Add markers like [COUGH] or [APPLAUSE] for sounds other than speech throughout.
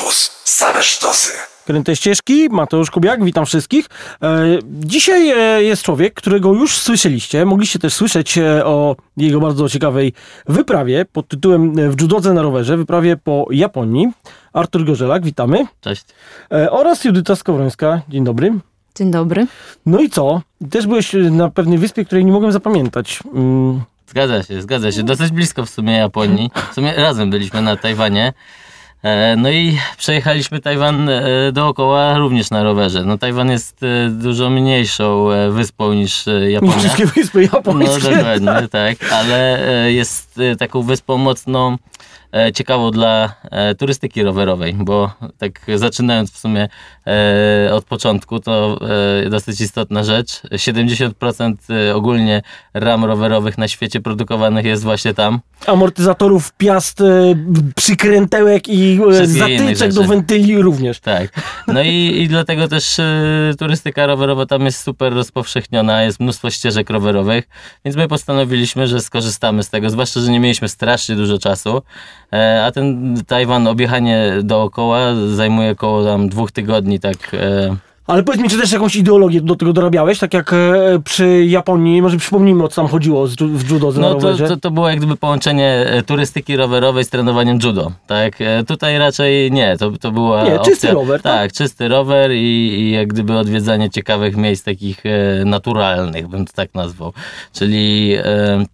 Campus. Same sztosy. Kręte ścieżki, Mateusz Kubiak, witam wszystkich. E, dzisiaj e, jest człowiek, którego już słyszeliście. Mogliście też słyszeć e, o jego bardzo ciekawej wyprawie pod tytułem W judodze na rowerze, wyprawie po Japonii. Artur Gorzelak, witamy. Cześć. Oraz Judyta Skowrońska, dzień dobry. Dzień dobry. No i co? Też byłeś na pewnej wyspie, której nie mogłem zapamiętać. Mm, Zgadza się, zgadza się. Dosyć blisko w sumie Japonii. W sumie razem byliśmy na Tajwanie. E, No i przejechaliśmy Tajwan e, dookoła również na rowerze. No Tajwan jest e, dużo mniejszą wyspą niż e, nie Japonia. wszystkie wyspy No japońskie. dokładnie, tak, ale jest taką wyspą mocno ciekawą dla e, turystyki rowerowej, bo tak zaczynając w sumie e, od początku, to e, dosyć istotna rzecz. 70% e, ogólnie ram rowerowych na świecie produkowanych jest właśnie tam. Amortyzatorów, piast, e, przykrętełek i e, zatyczek do wentyli również. Tak. No i, i dlatego też e, turystyka rowerowa tam jest super rozpowszechniona, jest mnóstwo ścieżek rowerowych, więc my postanowiliśmy, że skorzystamy z tego, zwłaszcza, że nie mieliśmy strasznie dużo czasu, e, a ten Tajwan, objechanie dookoła zajmuje około tam dwóch tygodni, tak. E, Ale powiedz mi, czy też jakąś ideologię do tego dorabiałeś, tak jak e, przy Japonii, może przypomnijmy o co tam chodziło w na no to, to, to było jak gdyby połączenie e, turystyki rowerowej z trenowaniem judo, tak? E, Tutaj raczej nie, to, to była Nie, czysty opcja, rower, tak? Tak, czysty rower i, i jak gdyby odwiedzanie ciekawych miejsc takich e, naturalnych, bym to tak nazwał. Czyli e,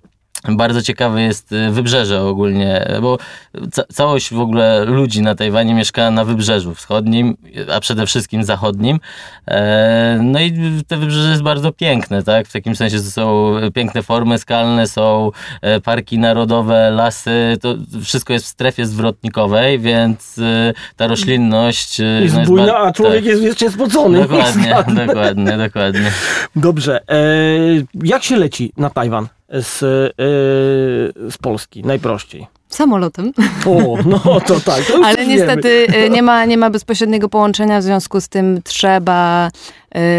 bardzo ciekawe jest e, wybrzeże ogólnie, bo ca całość w ogóle ludzi na Tajwanie mieszka na wybrzeżu wschodnim, a przede wszystkim zachodnim. E, no i te wybrzeże jest bardzo piękne, tak? W takim sensie, że są piękne formy skalne, są e, parki narodowe, lasy, to wszystko jest w strefie zwrotnikowej, więc e, ta roślinność... e, jest no bujna, ba- a człowiek tak. jest wiecznie spocony. Dokładnie, [LAUGHS] dokładnie, dokładnie. Dobrze. E, jak się leci na Tajwan z, e, z Polski? Najprościej. Samolotem. O, no to tak. To [LAUGHS] Ale niestety y, nie ma, nie ma bezpośredniego połączenia, w związku z tym trzeba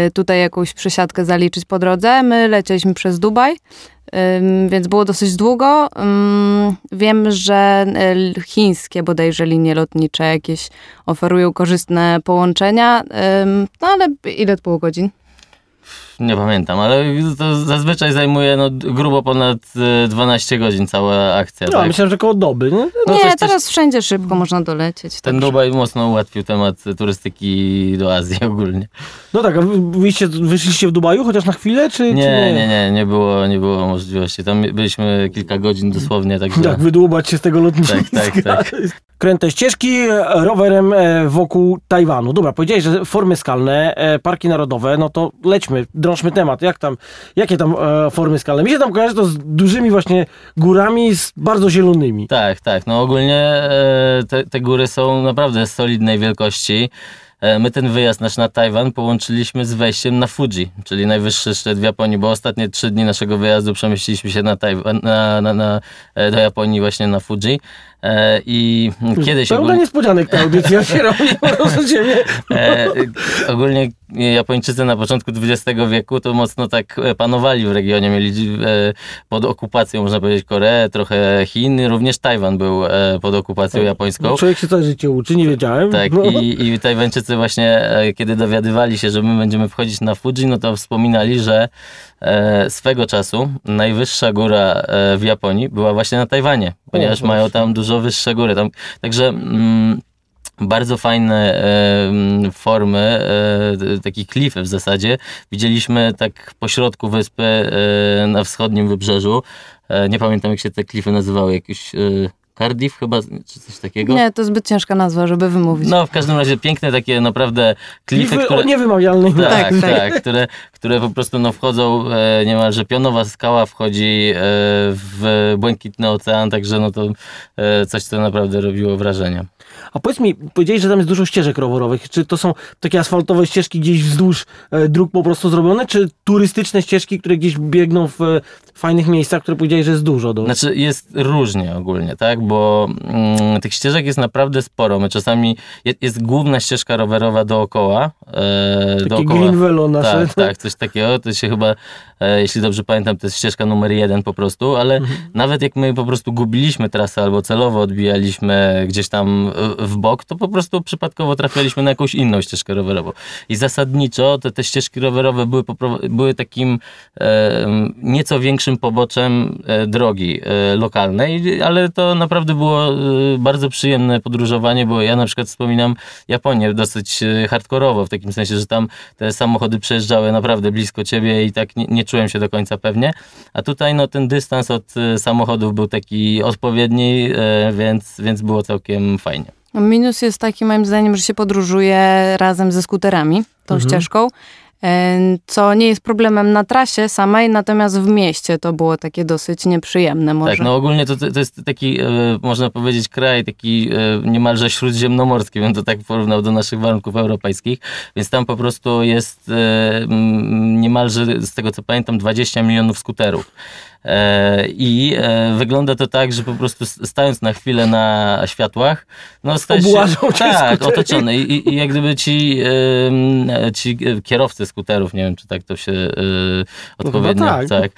y, tutaj jakąś przesiadkę zaliczyć po drodze. My lecieliśmy przez Dubaj, ym, więc było dosyć długo. Ym, Wiem, że y, chińskie bodajże linie lotnicze jakieś oferują korzystne połączenia, no ale ile to było godzin? Nie pamiętam, ale to zazwyczaj zajmuje no, grubo ponad e, 12 godzin cała akcja. No, tak? myślałem, że koło doby. No, No nie, coś- coś- teraz wszędzie szybko można dolecieć. Ten także- Dubaj mocno ułatwił temat turystyki do Azji ogólnie. no tak, a wy wyjście, wyszliście w Dubaju chociaż na chwilę, czy czy Nie, nie, nie, nie było, nie było możliwości. Tam byliśmy kilka godzin dosłownie, także... Tak, wydłubać się z tego lotniska. Tak, tak, tak. [LAUGHS] Kręte ścieżki e, rowerem e, wokół Tajwanu. Dobra, powiedziałeś, że formy skalne, e, parki narodowe, no to lećmy, drążmy temat. Jak tam, jakie tam formy skalne? Mi się tam kojarzy to z dużymi właśnie górami, z bardzo zielonymi. Tak, tak. No ogólnie te, te góry są naprawdę solidnej wielkości. My ten wyjazd nasz na Tajwan połączyliśmy z wejściem na Fuji, czyli najwyższy szczyt w Japonii, bo ostatnie trzy dni naszego wyjazdu przemieściliśmy się na Tajwan, na, na, na, do Japonii właśnie na Fuji. E, I kiedyś Pełna ogólnie, niespodzianek ta audycja się robi, [LAUGHS] proszę ciebie. e, ogólnie Japończycy na początku XX wieku to mocno tak panowali w regionie, mieli e, pod okupacją, można powiedzieć, Koreę, trochę Chin, również Tajwan był pod okupacją japońską. Człowiek się całe życie uczy, nie wiedziałem. Tak, No. i, i Tajwańczycy właśnie, kiedy dowiadywali się, że my będziemy wchodzić na Fuji, no to wspominali, że swego czasu najwyższa góra e, w Japonii była właśnie na Tajwanie, ponieważ mają tam dużo wyższe góry. Tam, także mm, bardzo fajne e, mm, formy, e, t- takich klify w zasadzie. Widzieliśmy tak po środku wyspy e, na wschodnim wybrzeżu. E, nie pamiętam jak się te klify nazywały, jakieś e, Cardiff chyba, czy coś takiego. Nie, to zbyt ciężka nazwa, żeby wymówić. No, w każdym razie piękne takie naprawdę klify, Klify które... o niewymawialnej Tak, Tak, tak, tak. które, które po prostu no, wchodzą, e, niemalże pionowa skała wchodzi e, w błękitny ocean, także no to e, coś, co naprawdę robiło wrażenie. A powiedz mi, powiedziałeś, że tam jest dużo ścieżek rowerowych. Czy to są takie asfaltowe ścieżki gdzieś wzdłuż e, dróg po prostu zrobione, czy turystyczne ścieżki, które gdzieś biegną w e, fajnych miejscach, które powiedziałeś, że jest dużo? Do... Znaczy jest różnie ogólnie, tak, bo mm, tych ścieżek jest naprawdę sporo. My czasami, jest, jest główna ścieżka rowerowa dookoła. E, Takie dookoła. green velo nasze. Tak, tak, coś takiego. To się chyba, e, jeśli dobrze pamiętam, to jest ścieżka numer jeden po prostu, ale Mhm. nawet jak my po prostu gubiliśmy trasę albo celowo odbijaliśmy gdzieś tam w bok, to po prostu przypadkowo trafialiśmy na jakąś inną ścieżkę rowerową. I zasadniczo te, te ścieżki rowerowe były, były takim e, nieco większym poboczem e, drogi e, lokalnej, ale to naprawdę było e, bardzo przyjemne podróżowanie, bo ja na przykład wspominam Japonię dosyć e, hardkorowo, w takim sensie, że tam te samochody przejeżdżały naprawdę blisko ciebie i tak nie, nie czułem się do końca pewnie. A tutaj no, ten dystans od samochodów był taki odpowiedni, więc, więc było całkiem fajnie. Minus jest taki moim zdaniem, że się podróżuje razem ze skuterami, tą mhm. ścieżką co nie jest problemem na trasie samej, natomiast w mieście to było takie dosyć nieprzyjemne może. Tak, no ogólnie to, to jest taki, e, można powiedzieć, kraj taki e, niemalże śródziemnomorski, bym to tak porównał do naszych warunków europejskich, więc tam po prostu jest e, niemalże, z tego co pamiętam, 20 milionów skuterów. I wygląda to tak, że po prostu stając na chwilę na światłach, no stajesz się, tak, otoczony I, i jak gdyby ci, ci kierowcy skuterów, nie wiem czy tak to się yy, odpowiednio, no, tak. tak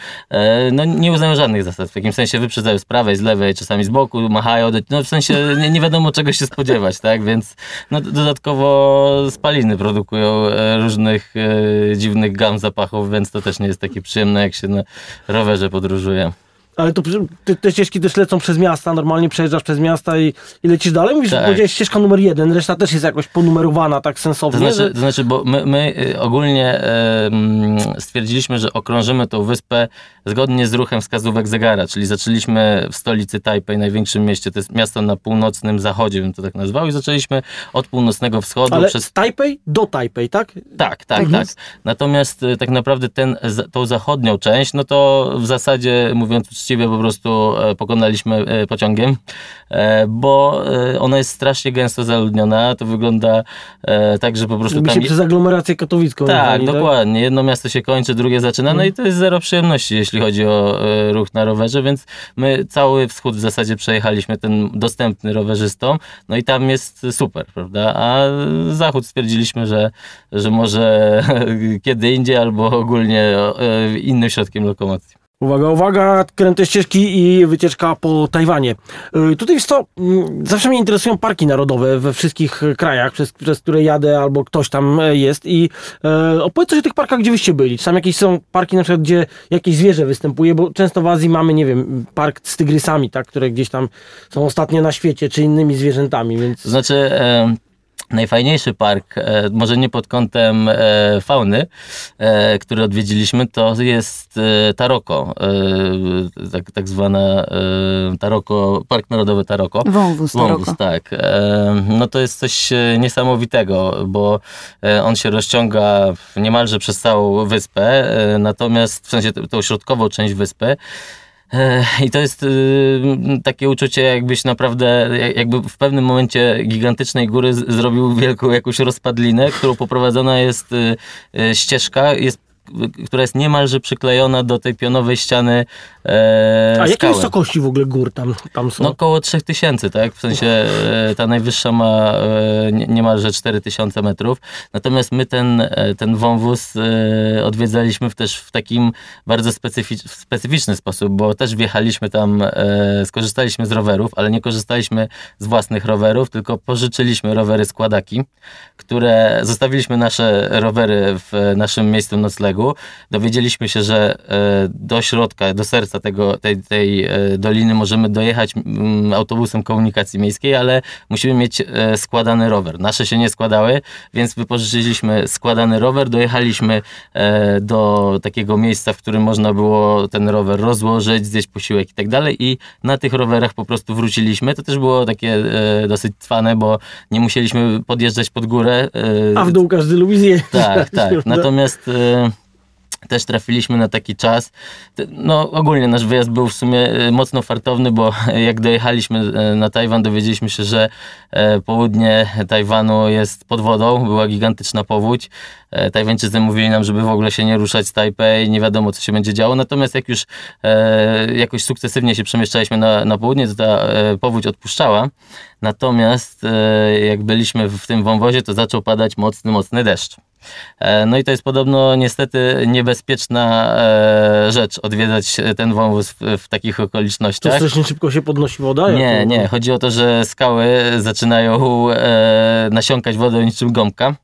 no nie uznają żadnych zasad, w jakimś sensie wyprzedzają z prawej, z lewej, czasami z boku, machają, no w sensie nie, nie wiadomo czego się spodziewać, tak, więc no, dodatkowo spaliny produkują e, różnych dziwnych gam zapachów, więc to też nie jest takie przyjemne jak się na rowerze podróżuje podróżuję. Ale to te, te, ścieżki też lecą przez miasta, normalnie przejeżdżasz przez miasta i, i lecisz dalej. Mówisz, tak. że ścieżka numer jeden, reszta też jest jakoś ponumerowana tak sensownie. To znaczy, to znaczy bo my, my y, ogólnie y, stwierdziliśmy, że okrążymy tą wyspę zgodnie z ruchem wskazówek zegara, czyli zaczęliśmy w stolicy Tajpej, największym mieście, to jest miasto na północnym zachodzie, bym to tak nazwał, i zaczęliśmy od północnego wschodu Ale przez... z Tajpej do Tajpej, tak? Tak, tak, tak. tak. Natomiast y, tak naprawdę ten, tą zachodnią część, no to w zasadzie, mówiąc po prostu e, pokonaliśmy e, pociągiem, e, bo ona jest strasznie gęsto zaludniona, to wygląda tak, że po prostu Robi tam... się przez aglomerację katowicką. Tak, dokładnie. Tak? Jedno miasto się kończy, drugie zaczyna, no i to jest zero przyjemności, jeśli chodzi o ruch na rowerze, więc my cały wschód w zasadzie przejechaliśmy ten dostępny rowerzystom, no i tam jest super, prawda? A zachód stwierdziliśmy, że, że może [LAUGHS] kiedy indziej albo ogólnie innym środkiem lokomocji. Uwaga, uwaga, kręte ścieżki i wycieczka po Tajwanie. Y, tutaj jest to, mm, zawsze mnie interesują parki narodowe we wszystkich krajach, przez, przez które jadę albo ktoś tam e, jest i e, opowiedz coś o tych parkach, gdzie wyście byli. Czy tam jakieś są parki na przykład, gdzie jakieś zwierzę występuje, bo często w Azji mamy, nie wiem, park z tygrysami, tak, które gdzieś tam są ostatnie na świecie, czy innymi zwierzętami, więc... Znaczy... E najfajniejszy park, e, może nie pod kątem e, fauny, e, który odwiedziliśmy, to jest Taroko, tak, tak zwana Taroko, Park Narodowy Taroko. Wąwóz, Wąwóz tak. No to jest coś niesamowitego, bo on się rozciąga niemalże przez całą wyspę, natomiast w sensie tą środkową część wyspy, i to jest y, takie uczucie, jakbyś naprawdę, jakby w pewnym momencie gigantycznej góry zrobił wielką jakąś rozpadlinę, którą poprowadzona jest y, y, ścieżka, jest która jest niemalże przyklejona do tej pionowej ściany e, A jakie wysokości w ogóle gór tam, tam są? No około 3000, tak? W sensie e, ta najwyższa ma e, niemalże 4000 metrów. Natomiast my ten, e, ten wąwóz e, odwiedzaliśmy też w takim bardzo specyficz, specyficzny sposób, bo też wjechaliśmy tam, e, skorzystaliśmy z rowerów, ale nie korzystaliśmy z własnych rowerów, tylko pożyczyliśmy rowery składaki, które zostawiliśmy nasze rowery w naszym miejscu noclegu dowiedzieliśmy się, że e, do środka, do serca tego, tej, tej e, doliny możemy dojechać mm, autobusem komunikacji miejskiej, ale musimy mieć e, składany rower. Nasze się nie składały, więc wypożyczyliśmy składany rower, dojechaliśmy do takiego miejsca, w którym można było ten rower rozłożyć, zjeść posiłek i tak dalej i na tych rowerach po prostu wróciliśmy. To też było takie dosyć trwane, bo nie musieliśmy podjeżdżać pod górę. A w dół każdy lubi zjeść. Tak, tak. [LAUGHS] Natomiast też trafiliśmy na taki czas. No ogólnie nasz wyjazd był w sumie y, mocno fartowny, bo [LAUGHS] jak dojechaliśmy y, na Tajwan, dowiedzieliśmy się, że e, południe Tajwanu jest pod wodą, była gigantyczna powódź. E, Tajwańczycy mówili nam, żeby w ogóle się nie ruszać z Tajpej, nie wiadomo co się będzie działo. Natomiast jak już e, jakoś sukcesywnie się przemieszczaliśmy na, na południe, to ta powódź odpuszczała. Natomiast e, jak byliśmy w tym wąwozie, to zaczął padać mocny, mocny deszcz. E, No i to jest podobno niestety niebezpieczna e, rzecz, odwiedzać ten wąwóz w, w takich To okolicznościach. strasznie szybko się podnosi woda? Nie, to- nie. Chodzi o to, że skały zaczynają e, nasiąkać wodą niczym gąbka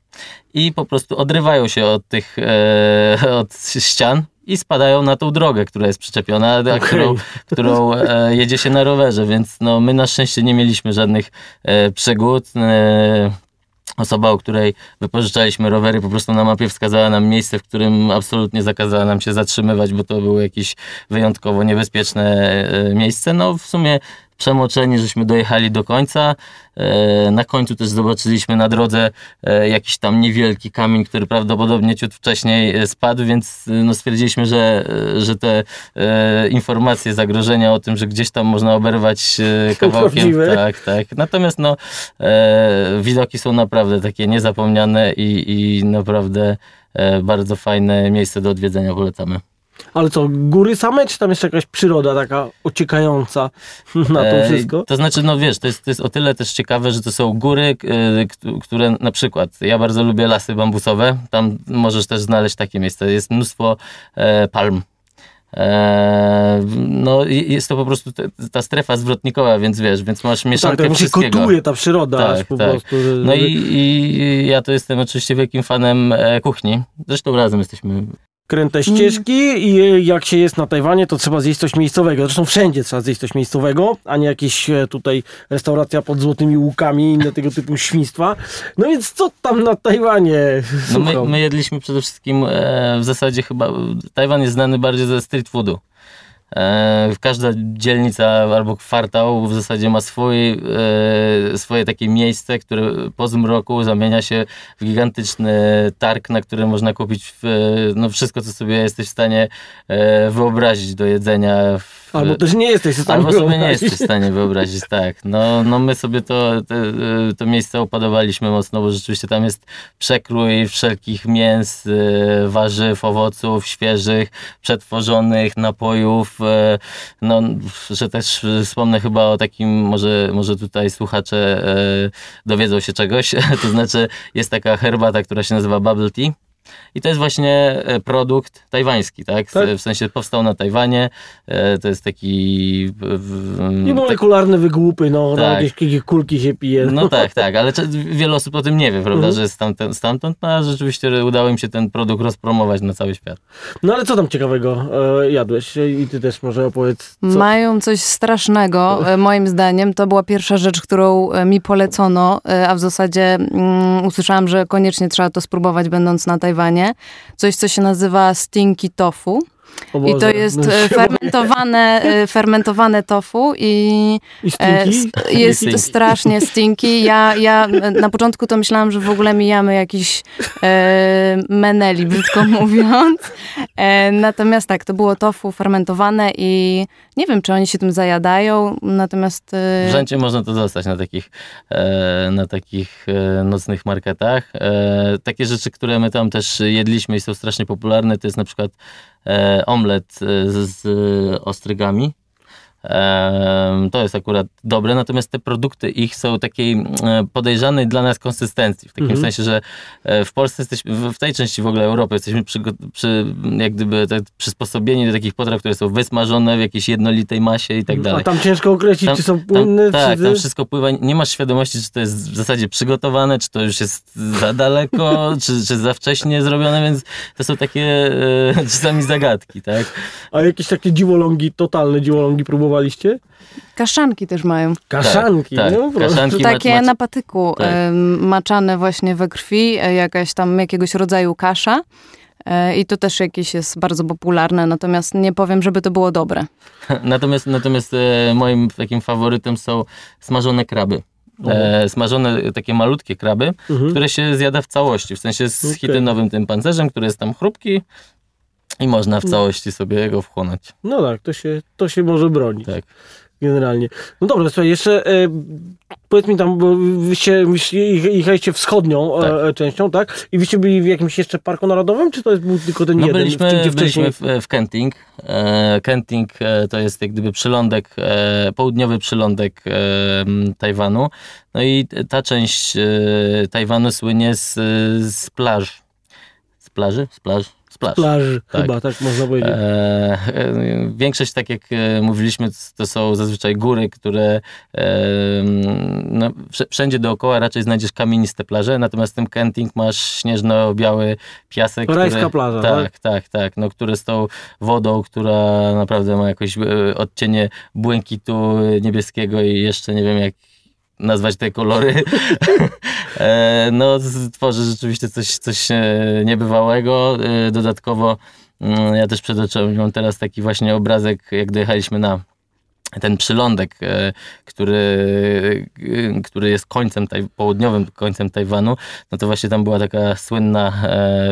i po prostu odrywają się od tych e, od ścian i spadają na tą drogę, która jest przyczepiona, Okej. którą, którą e, jedzie się na rowerze, więc no, my na szczęście nie mieliśmy żadnych e, przygód. E, Osoba, u której wypożyczaliśmy rowery, po prostu na mapie wskazała nam miejsce, w którym absolutnie zakazała nam się zatrzymywać, bo to było jakieś wyjątkowo niebezpieczne e, miejsce. No w sumie przemoczeni, żeśmy dojechali do końca. E, Na końcu też zobaczyliśmy na drodze e, jakiś tam niewielki kamień, który prawdopodobnie ciut wcześniej e, spadł, więc no stwierdziliśmy, że, że te informacje, zagrożenia o tym, że gdzieś tam można oberwać [LAUGHS] kawałkiem. prawdziwe. Tak, tak. Natomiast no, widoki są naprawdę takie niezapomniane i, i naprawdę bardzo fajne miejsce do odwiedzenia polecamy. Ale co, góry same, czy tam jeszcze jakaś przyroda taka ociekająca [LAUGHS] na to E, wszystko? To znaczy, no wiesz, to jest, to jest o tyle też ciekawe, że to są góry, e, które na przykład, ja bardzo lubię lasy bambusowe, tam możesz też znaleźć takie miejsce, jest mnóstwo e, palm. E, no jest to po prostu ta strefa zwrotnikowa, więc wiesz, więc masz tak, mieszankę tak mi się wszystkiego. kotuje ta przyroda Tak, aż po tak. prostu. że- No i, i ja to jestem oczywiście wielkim fanem e, kuchni. Zresztą razem jesteśmy. Kręte ścieżki i jak się jest na Tajwanie, to trzeba zjeść coś miejscowego. Zresztą wszędzie trzeba zjeść coś miejscowego, a nie jakieś e, tutaj restauracja pod złotymi łukami i inne tego typu świństwa. No więc co tam na Tajwanie? No my, my jedliśmy przede wszystkim e, w zasadzie chyba. Tajwan jest znany bardziej ze street foodu. E, każda dzielnica albo kwartał w zasadzie ma swój, e, swoje takie miejsce, które po zmroku zamienia się w gigantyczny targ, na którym można kupić w, no wszystko, co sobie jesteś w stanie e, wyobrazić do jedzenia. W, Albo też nie jesteś w stanie Albo sobie nie wyobrazić. jesteś w stanie wyobrazić, [LAUGHS] tak. No, no my sobie to, te, to miejsce upadowaliśmy mocno, bo rzeczywiście tam jest przekrój wszelkich mięs, e, warzyw, owoców świeżych, przetworzonych, napojów. No, że też wspomnę chyba o takim, może, może tutaj słuchacze e, dowiedzą się czegoś, [LAUGHS] to znaczy jest taka herbata, która się nazywa bubble tea. I to jest właśnie e, produkt tajwański, tak? Tak. W sensie powstał na Tajwanie. e, To jest taki. w- w- I molekularne wygłupy, no, no Tak. jakieś, jakieś kulki się pije. no tak, tak, ale wiele osób o tym nie wie, prawda, Mhm. że jest stamtąd, stamtąd, no a rzeczywiście udało im się ten produkt rozpromować na cały świat. No ale co tam ciekawego e, jadłeś? I ty też może opowiedz. Co? Mają coś strasznego, moim zdaniem. To była pierwsza rzecz, którą mi polecono, a w zasadzie mm, usłyszałam, że koniecznie trzeba to spróbować, będąc na Tajwanie. Coś, co się nazywa stinky tofu. O I to jest no e, fermentowane, e, fermentowane tofu i I e, stinki? jest Stinky. strasznie stinky. Ja, ja na początku to myślałam, że w ogóle mijamy jakiś e, meneli, brzydko [LAUGHS] mówiąc. E, natomiast tak, to było tofu fermentowane i nie wiem, czy oni się tym zajadają, natomiast... e, można to dostać na takich, e, na takich e, nocnych marketach. E, takie rzeczy, które my tam też jedliśmy i są strasznie popularne, to jest na przykład omlet e, z, z ostrygami. To jest akurat dobre, natomiast te produkty ich są takiej e, podejrzanej dla nas konsystencji. W takim Mhm. sensie, że e, w Polsce jesteśmy, w- tej części w ogóle Europy jesteśmy przygo- przy, jak gdyby tak przysposobieni do takich potraw, które są wysmażone w jakiejś jednolitej masie i tak dalej. A tam ciężko określić, Tam- czy są płynne, Tam, tak, czy... tam wszystko pływa. Nie masz świadomości, czy to jest w zasadzie przygotowane, czy to już jest za daleko, [LAUGHS] czy, czy za wcześnie zrobione, więc to są takie e, czasami zagadki, tak? A jakieś takie dziwolągi, totalne dziwolągi próbowaliście? Kaszanki też mają. Kaszanki, tak, no prostu. kaszanki. Takie macie- na patyku, Tak. em, maczane właśnie we krwi, e, jakaś tam jakiegoś rodzaju kasza. E, I to też jakieś jest bardzo popularne, natomiast nie powiem, żeby to było dobre. [LAUGHS] Natomiast, natomiast e, moim takim faworytem są smażone kraby. E, smażone takie malutkie kraby, Mhm. które się zjada w całości, w sensie z chitynowym tym pancerzem, który jest tam chrupki i można w całości sobie go wchłonąć. No tak, to się, to się może bronić. Tak. generalnie. No dobra, słuchaj, jeszcze e, powiedz mi tam, bo wyście, jechaliście wschodnią Tak. e, częścią, tak? I wyście byli w jakimś jeszcze parku narodowym, czy to jest był tylko ten No jeden? byliśmy, gdzie byliśmy w, w Kenting. E, Kenting e, to jest jak gdyby przylądek, e, południowy przylądek e, Tajwanu. No i ta część e, Tajwanu słynie z, z plaż. Z plaży? Z plaż? Z plaż. Tak. chyba, tak można powiedzieć. E, e, większość, tak jak e, mówiliśmy, to są zazwyczaj góry, które e, no, wsz- wszędzie dookoła raczej znajdziesz kamieniste plaże, natomiast w tym Kenting masz śnieżno-biały piasek. Rajska który, plaża, tak? Tak, tak, no, który z tą wodą, która naprawdę ma jakoś e, odcienie błękitu niebieskiego i jeszcze nie wiem jak nazwać te kolory. [LAUGHS] E, no, tworzy rzeczywiście coś, coś e, niebywałego. E, Dodatkowo mm, ja też przed oczami mam teraz taki właśnie obrazek, jak dojechaliśmy na ten przylądek, który, który jest końcem, taj, południowym końcem Tajwanu, no to właśnie tam była taka słynna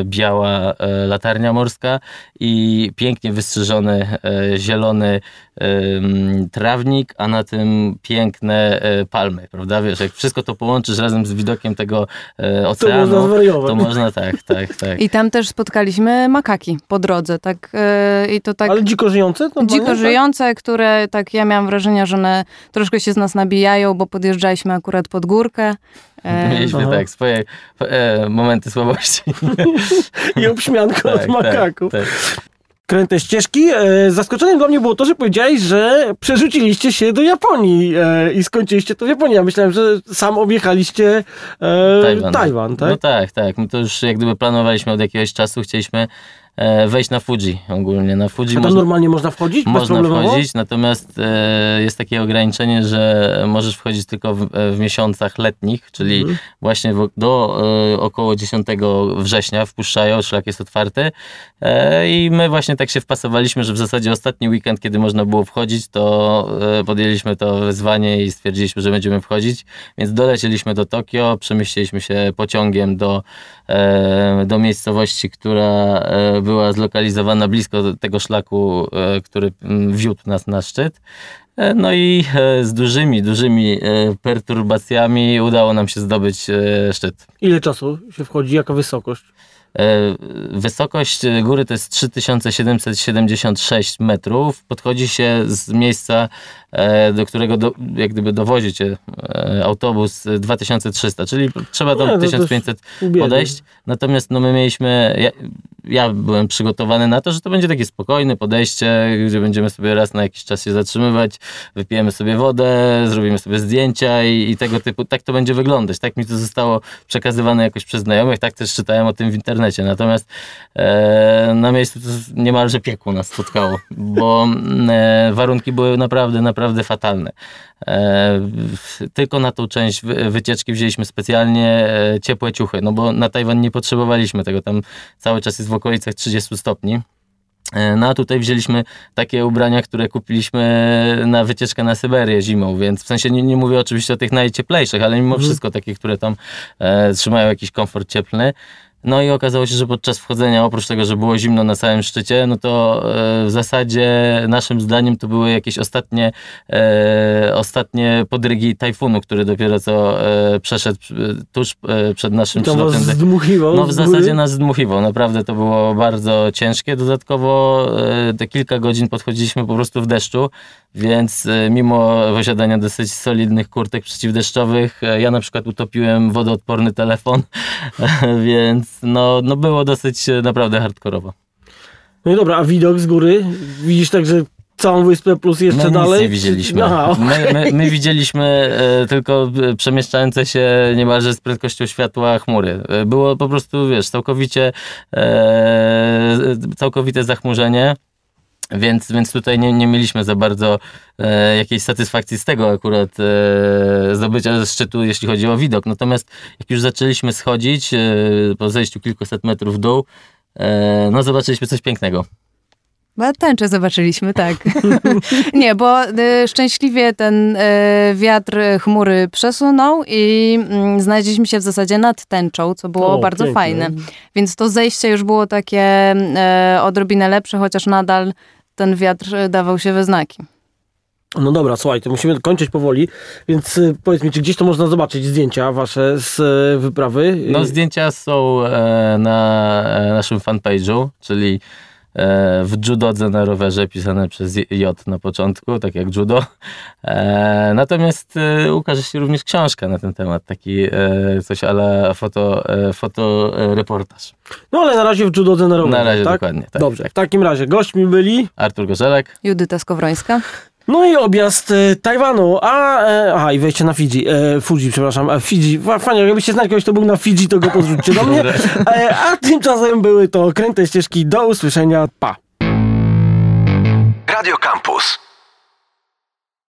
biała latarnia morska i pięknie wystrzyżony zielony trawnik, a na tym piękne e, palmy, prawda? Wiesz, jak wszystko to połączysz razem z widokiem tego e, to oceanu, można zwariować. to można tak, tak, tak. I tam też spotkaliśmy makaki po drodze, tak, e, i to tak... Ale dziko żyjące? No, Dziko tak? żyjące, które tak ja miałam wrażenie, że one troszkę się z nas nabijają, bo podjeżdżaliśmy akurat pod górkę. E, Mieliśmy Aha. tak swoje e, momenty słabości. [LAUGHS] I obśmianko od makaków. Tak, tak. Kręte ścieżki. E, zaskoczeniem dla mnie było to, że powiedziałeś, że przerzuciliście się do Japonii e, i skończyliście to w Japonii. Ja myślałem, że sam objechaliście e, Tajwan. Tajwan, tak? No tak, tak. My to już jak gdyby planowaliśmy od jakiegoś czasu. Chcieliśmy wejść na Fuji ogólnie. Na Fuji A można, normalnie można wchodzić? można wchodzić, natomiast e, jest takie ograniczenie, że możesz wchodzić tylko w, w miesiącach letnich, czyli Mhm. właśnie w, do e, około 10 września wpuszczają, szlak jest otwarty e, i my właśnie tak się wpasowaliśmy, że w zasadzie ostatni weekend, kiedy można było wchodzić, to e, podjęliśmy to wyzwanie i stwierdziliśmy, że będziemy wchodzić, więc dolecieliśmy do Tokio, przemieściliśmy się pociągiem do, e, do miejscowości, która e, była zlokalizowana blisko tego szlaku, e, który wiódł nas na szczyt. E, No i e, z dużymi, dużymi perturbacjami udało nam się zdobyć szczyt. Ile czasu się wchodzi? Jaka wysokość? Wysokość góry to jest 3776 metrów. Podchodzi się z miejsca, do którego do, jak gdyby dowozi cię autobus e, 2300, czyli trzeba tam też 1500 Ubiegły. podejść. Natomiast no my mieliśmy, ja, ja byłem przygotowany na to, że to będzie takie spokojne podejście, gdzie będziemy sobie raz na jakiś czas się zatrzymywać, wypijemy sobie wodę, zrobimy sobie zdjęcia i, i tego typu, tak to będzie wyglądać. Tak mi to zostało przekazywane jakoś przez znajomych, tak też czytałem o tym w internecie. Natomiast e, na miejscu to niemalże piekło nas spotkało, bo e, warunki były naprawdę, naprawdę fatalne. E, tylko na tą część wy- wycieczki wzięliśmy specjalnie e, ciepłe ciuchy, no bo na Tajwan nie potrzebowaliśmy tego, tam cały czas jest w okolicach 30 stopni. E, No a tutaj wzięliśmy takie ubrania, które kupiliśmy na wycieczkę na Syberię zimą, więc w sensie nie, nie mówię oczywiście o tych najcieplejszych, ale mimo Mhm. wszystko takie, które tam e, trzymają jakiś komfort cieplny. No i okazało się, że podczas wchodzenia, oprócz tego, że było zimno na całym szczycie, no to e, w zasadzie naszym zdaniem to były jakieś ostatnie, e, ostatnie podrygi tajfunu, który dopiero co e, przeszedł tuż przed naszym Tam was przylotem. do- zdmuchiwał no w zasadzie nas zdmuchiwał, naprawdę to było bardzo ciężkie. Dodatkowo te kilka godzin podchodziliśmy po prostu w deszczu, więc mimo posiadania dosyć solidnych kurtek przeciwdeszczowych, ja na przykład utopiłem wodoodporny telefon, [LAUGHS] więc no, no było dosyć e, naprawdę hardkorowo. No i dobra, a widok z góry? Widzisz także całą wyspę plus jeszcze my dalej? nie widzieliśmy. Aha, My, my, my widzieliśmy e, tylko e, przemieszczające się niemalże z prędkością światła chmury. E, Było po prostu, wiesz, całkowicie e, całkowite zachmurzenie. Więc, więc tutaj nie, nie mieliśmy za bardzo e, jakiejś satysfakcji z tego akurat e, zdobycia szczytu, jeśli chodzi o widok. Natomiast jak już zaczęliśmy schodzić e, po zejściu kilkuset metrów w dół, e, no zobaczyliśmy coś pięknego. Chyba tęczę zobaczyliśmy, tak. [LAUGHS] Nie, bo y, szczęśliwie ten y, wiatr y, chmury przesunął i mm, znaleźliśmy się w zasadzie nad tęczą, co było O, bardzo piękne. fajne. Więc to zejście już było takie y, odrobinę lepsze, chociaż nadal ten wiatr y, dawał się we znaki. No dobra, słuchaj, to musimy kończyć powoli, więc y, powiedz mi, czy gdzieś to można zobaczyć zdjęcia wasze z y, wyprawy? No zdjęcia są e, na e, naszym fanpage'u, czyli w judodze na rowerze pisane przez J na początku, tak jak judo. E, natomiast e, ukaże się również książka na ten temat, taki e, coś ale foto, e, fotoreportaż. No ale na razie w judodze na rowerze, Na razie tak? dokładnie, tak, Dobrze, tak. w takim razie gośćmi byli, Artur Gorzelek. Judyta Skowrońska. No i objazd y, Tajwanu, a, e, aha i wejście na Fidżi, e, Fuji, przepraszam, a Fidżi, Fa- fajnie, jakbyście znali kogoś, kto był na Fidżi, to go podrzućcie do mnie, e, a tymczasem były to kręte ścieżki, do usłyszenia, pa! Radio Campus.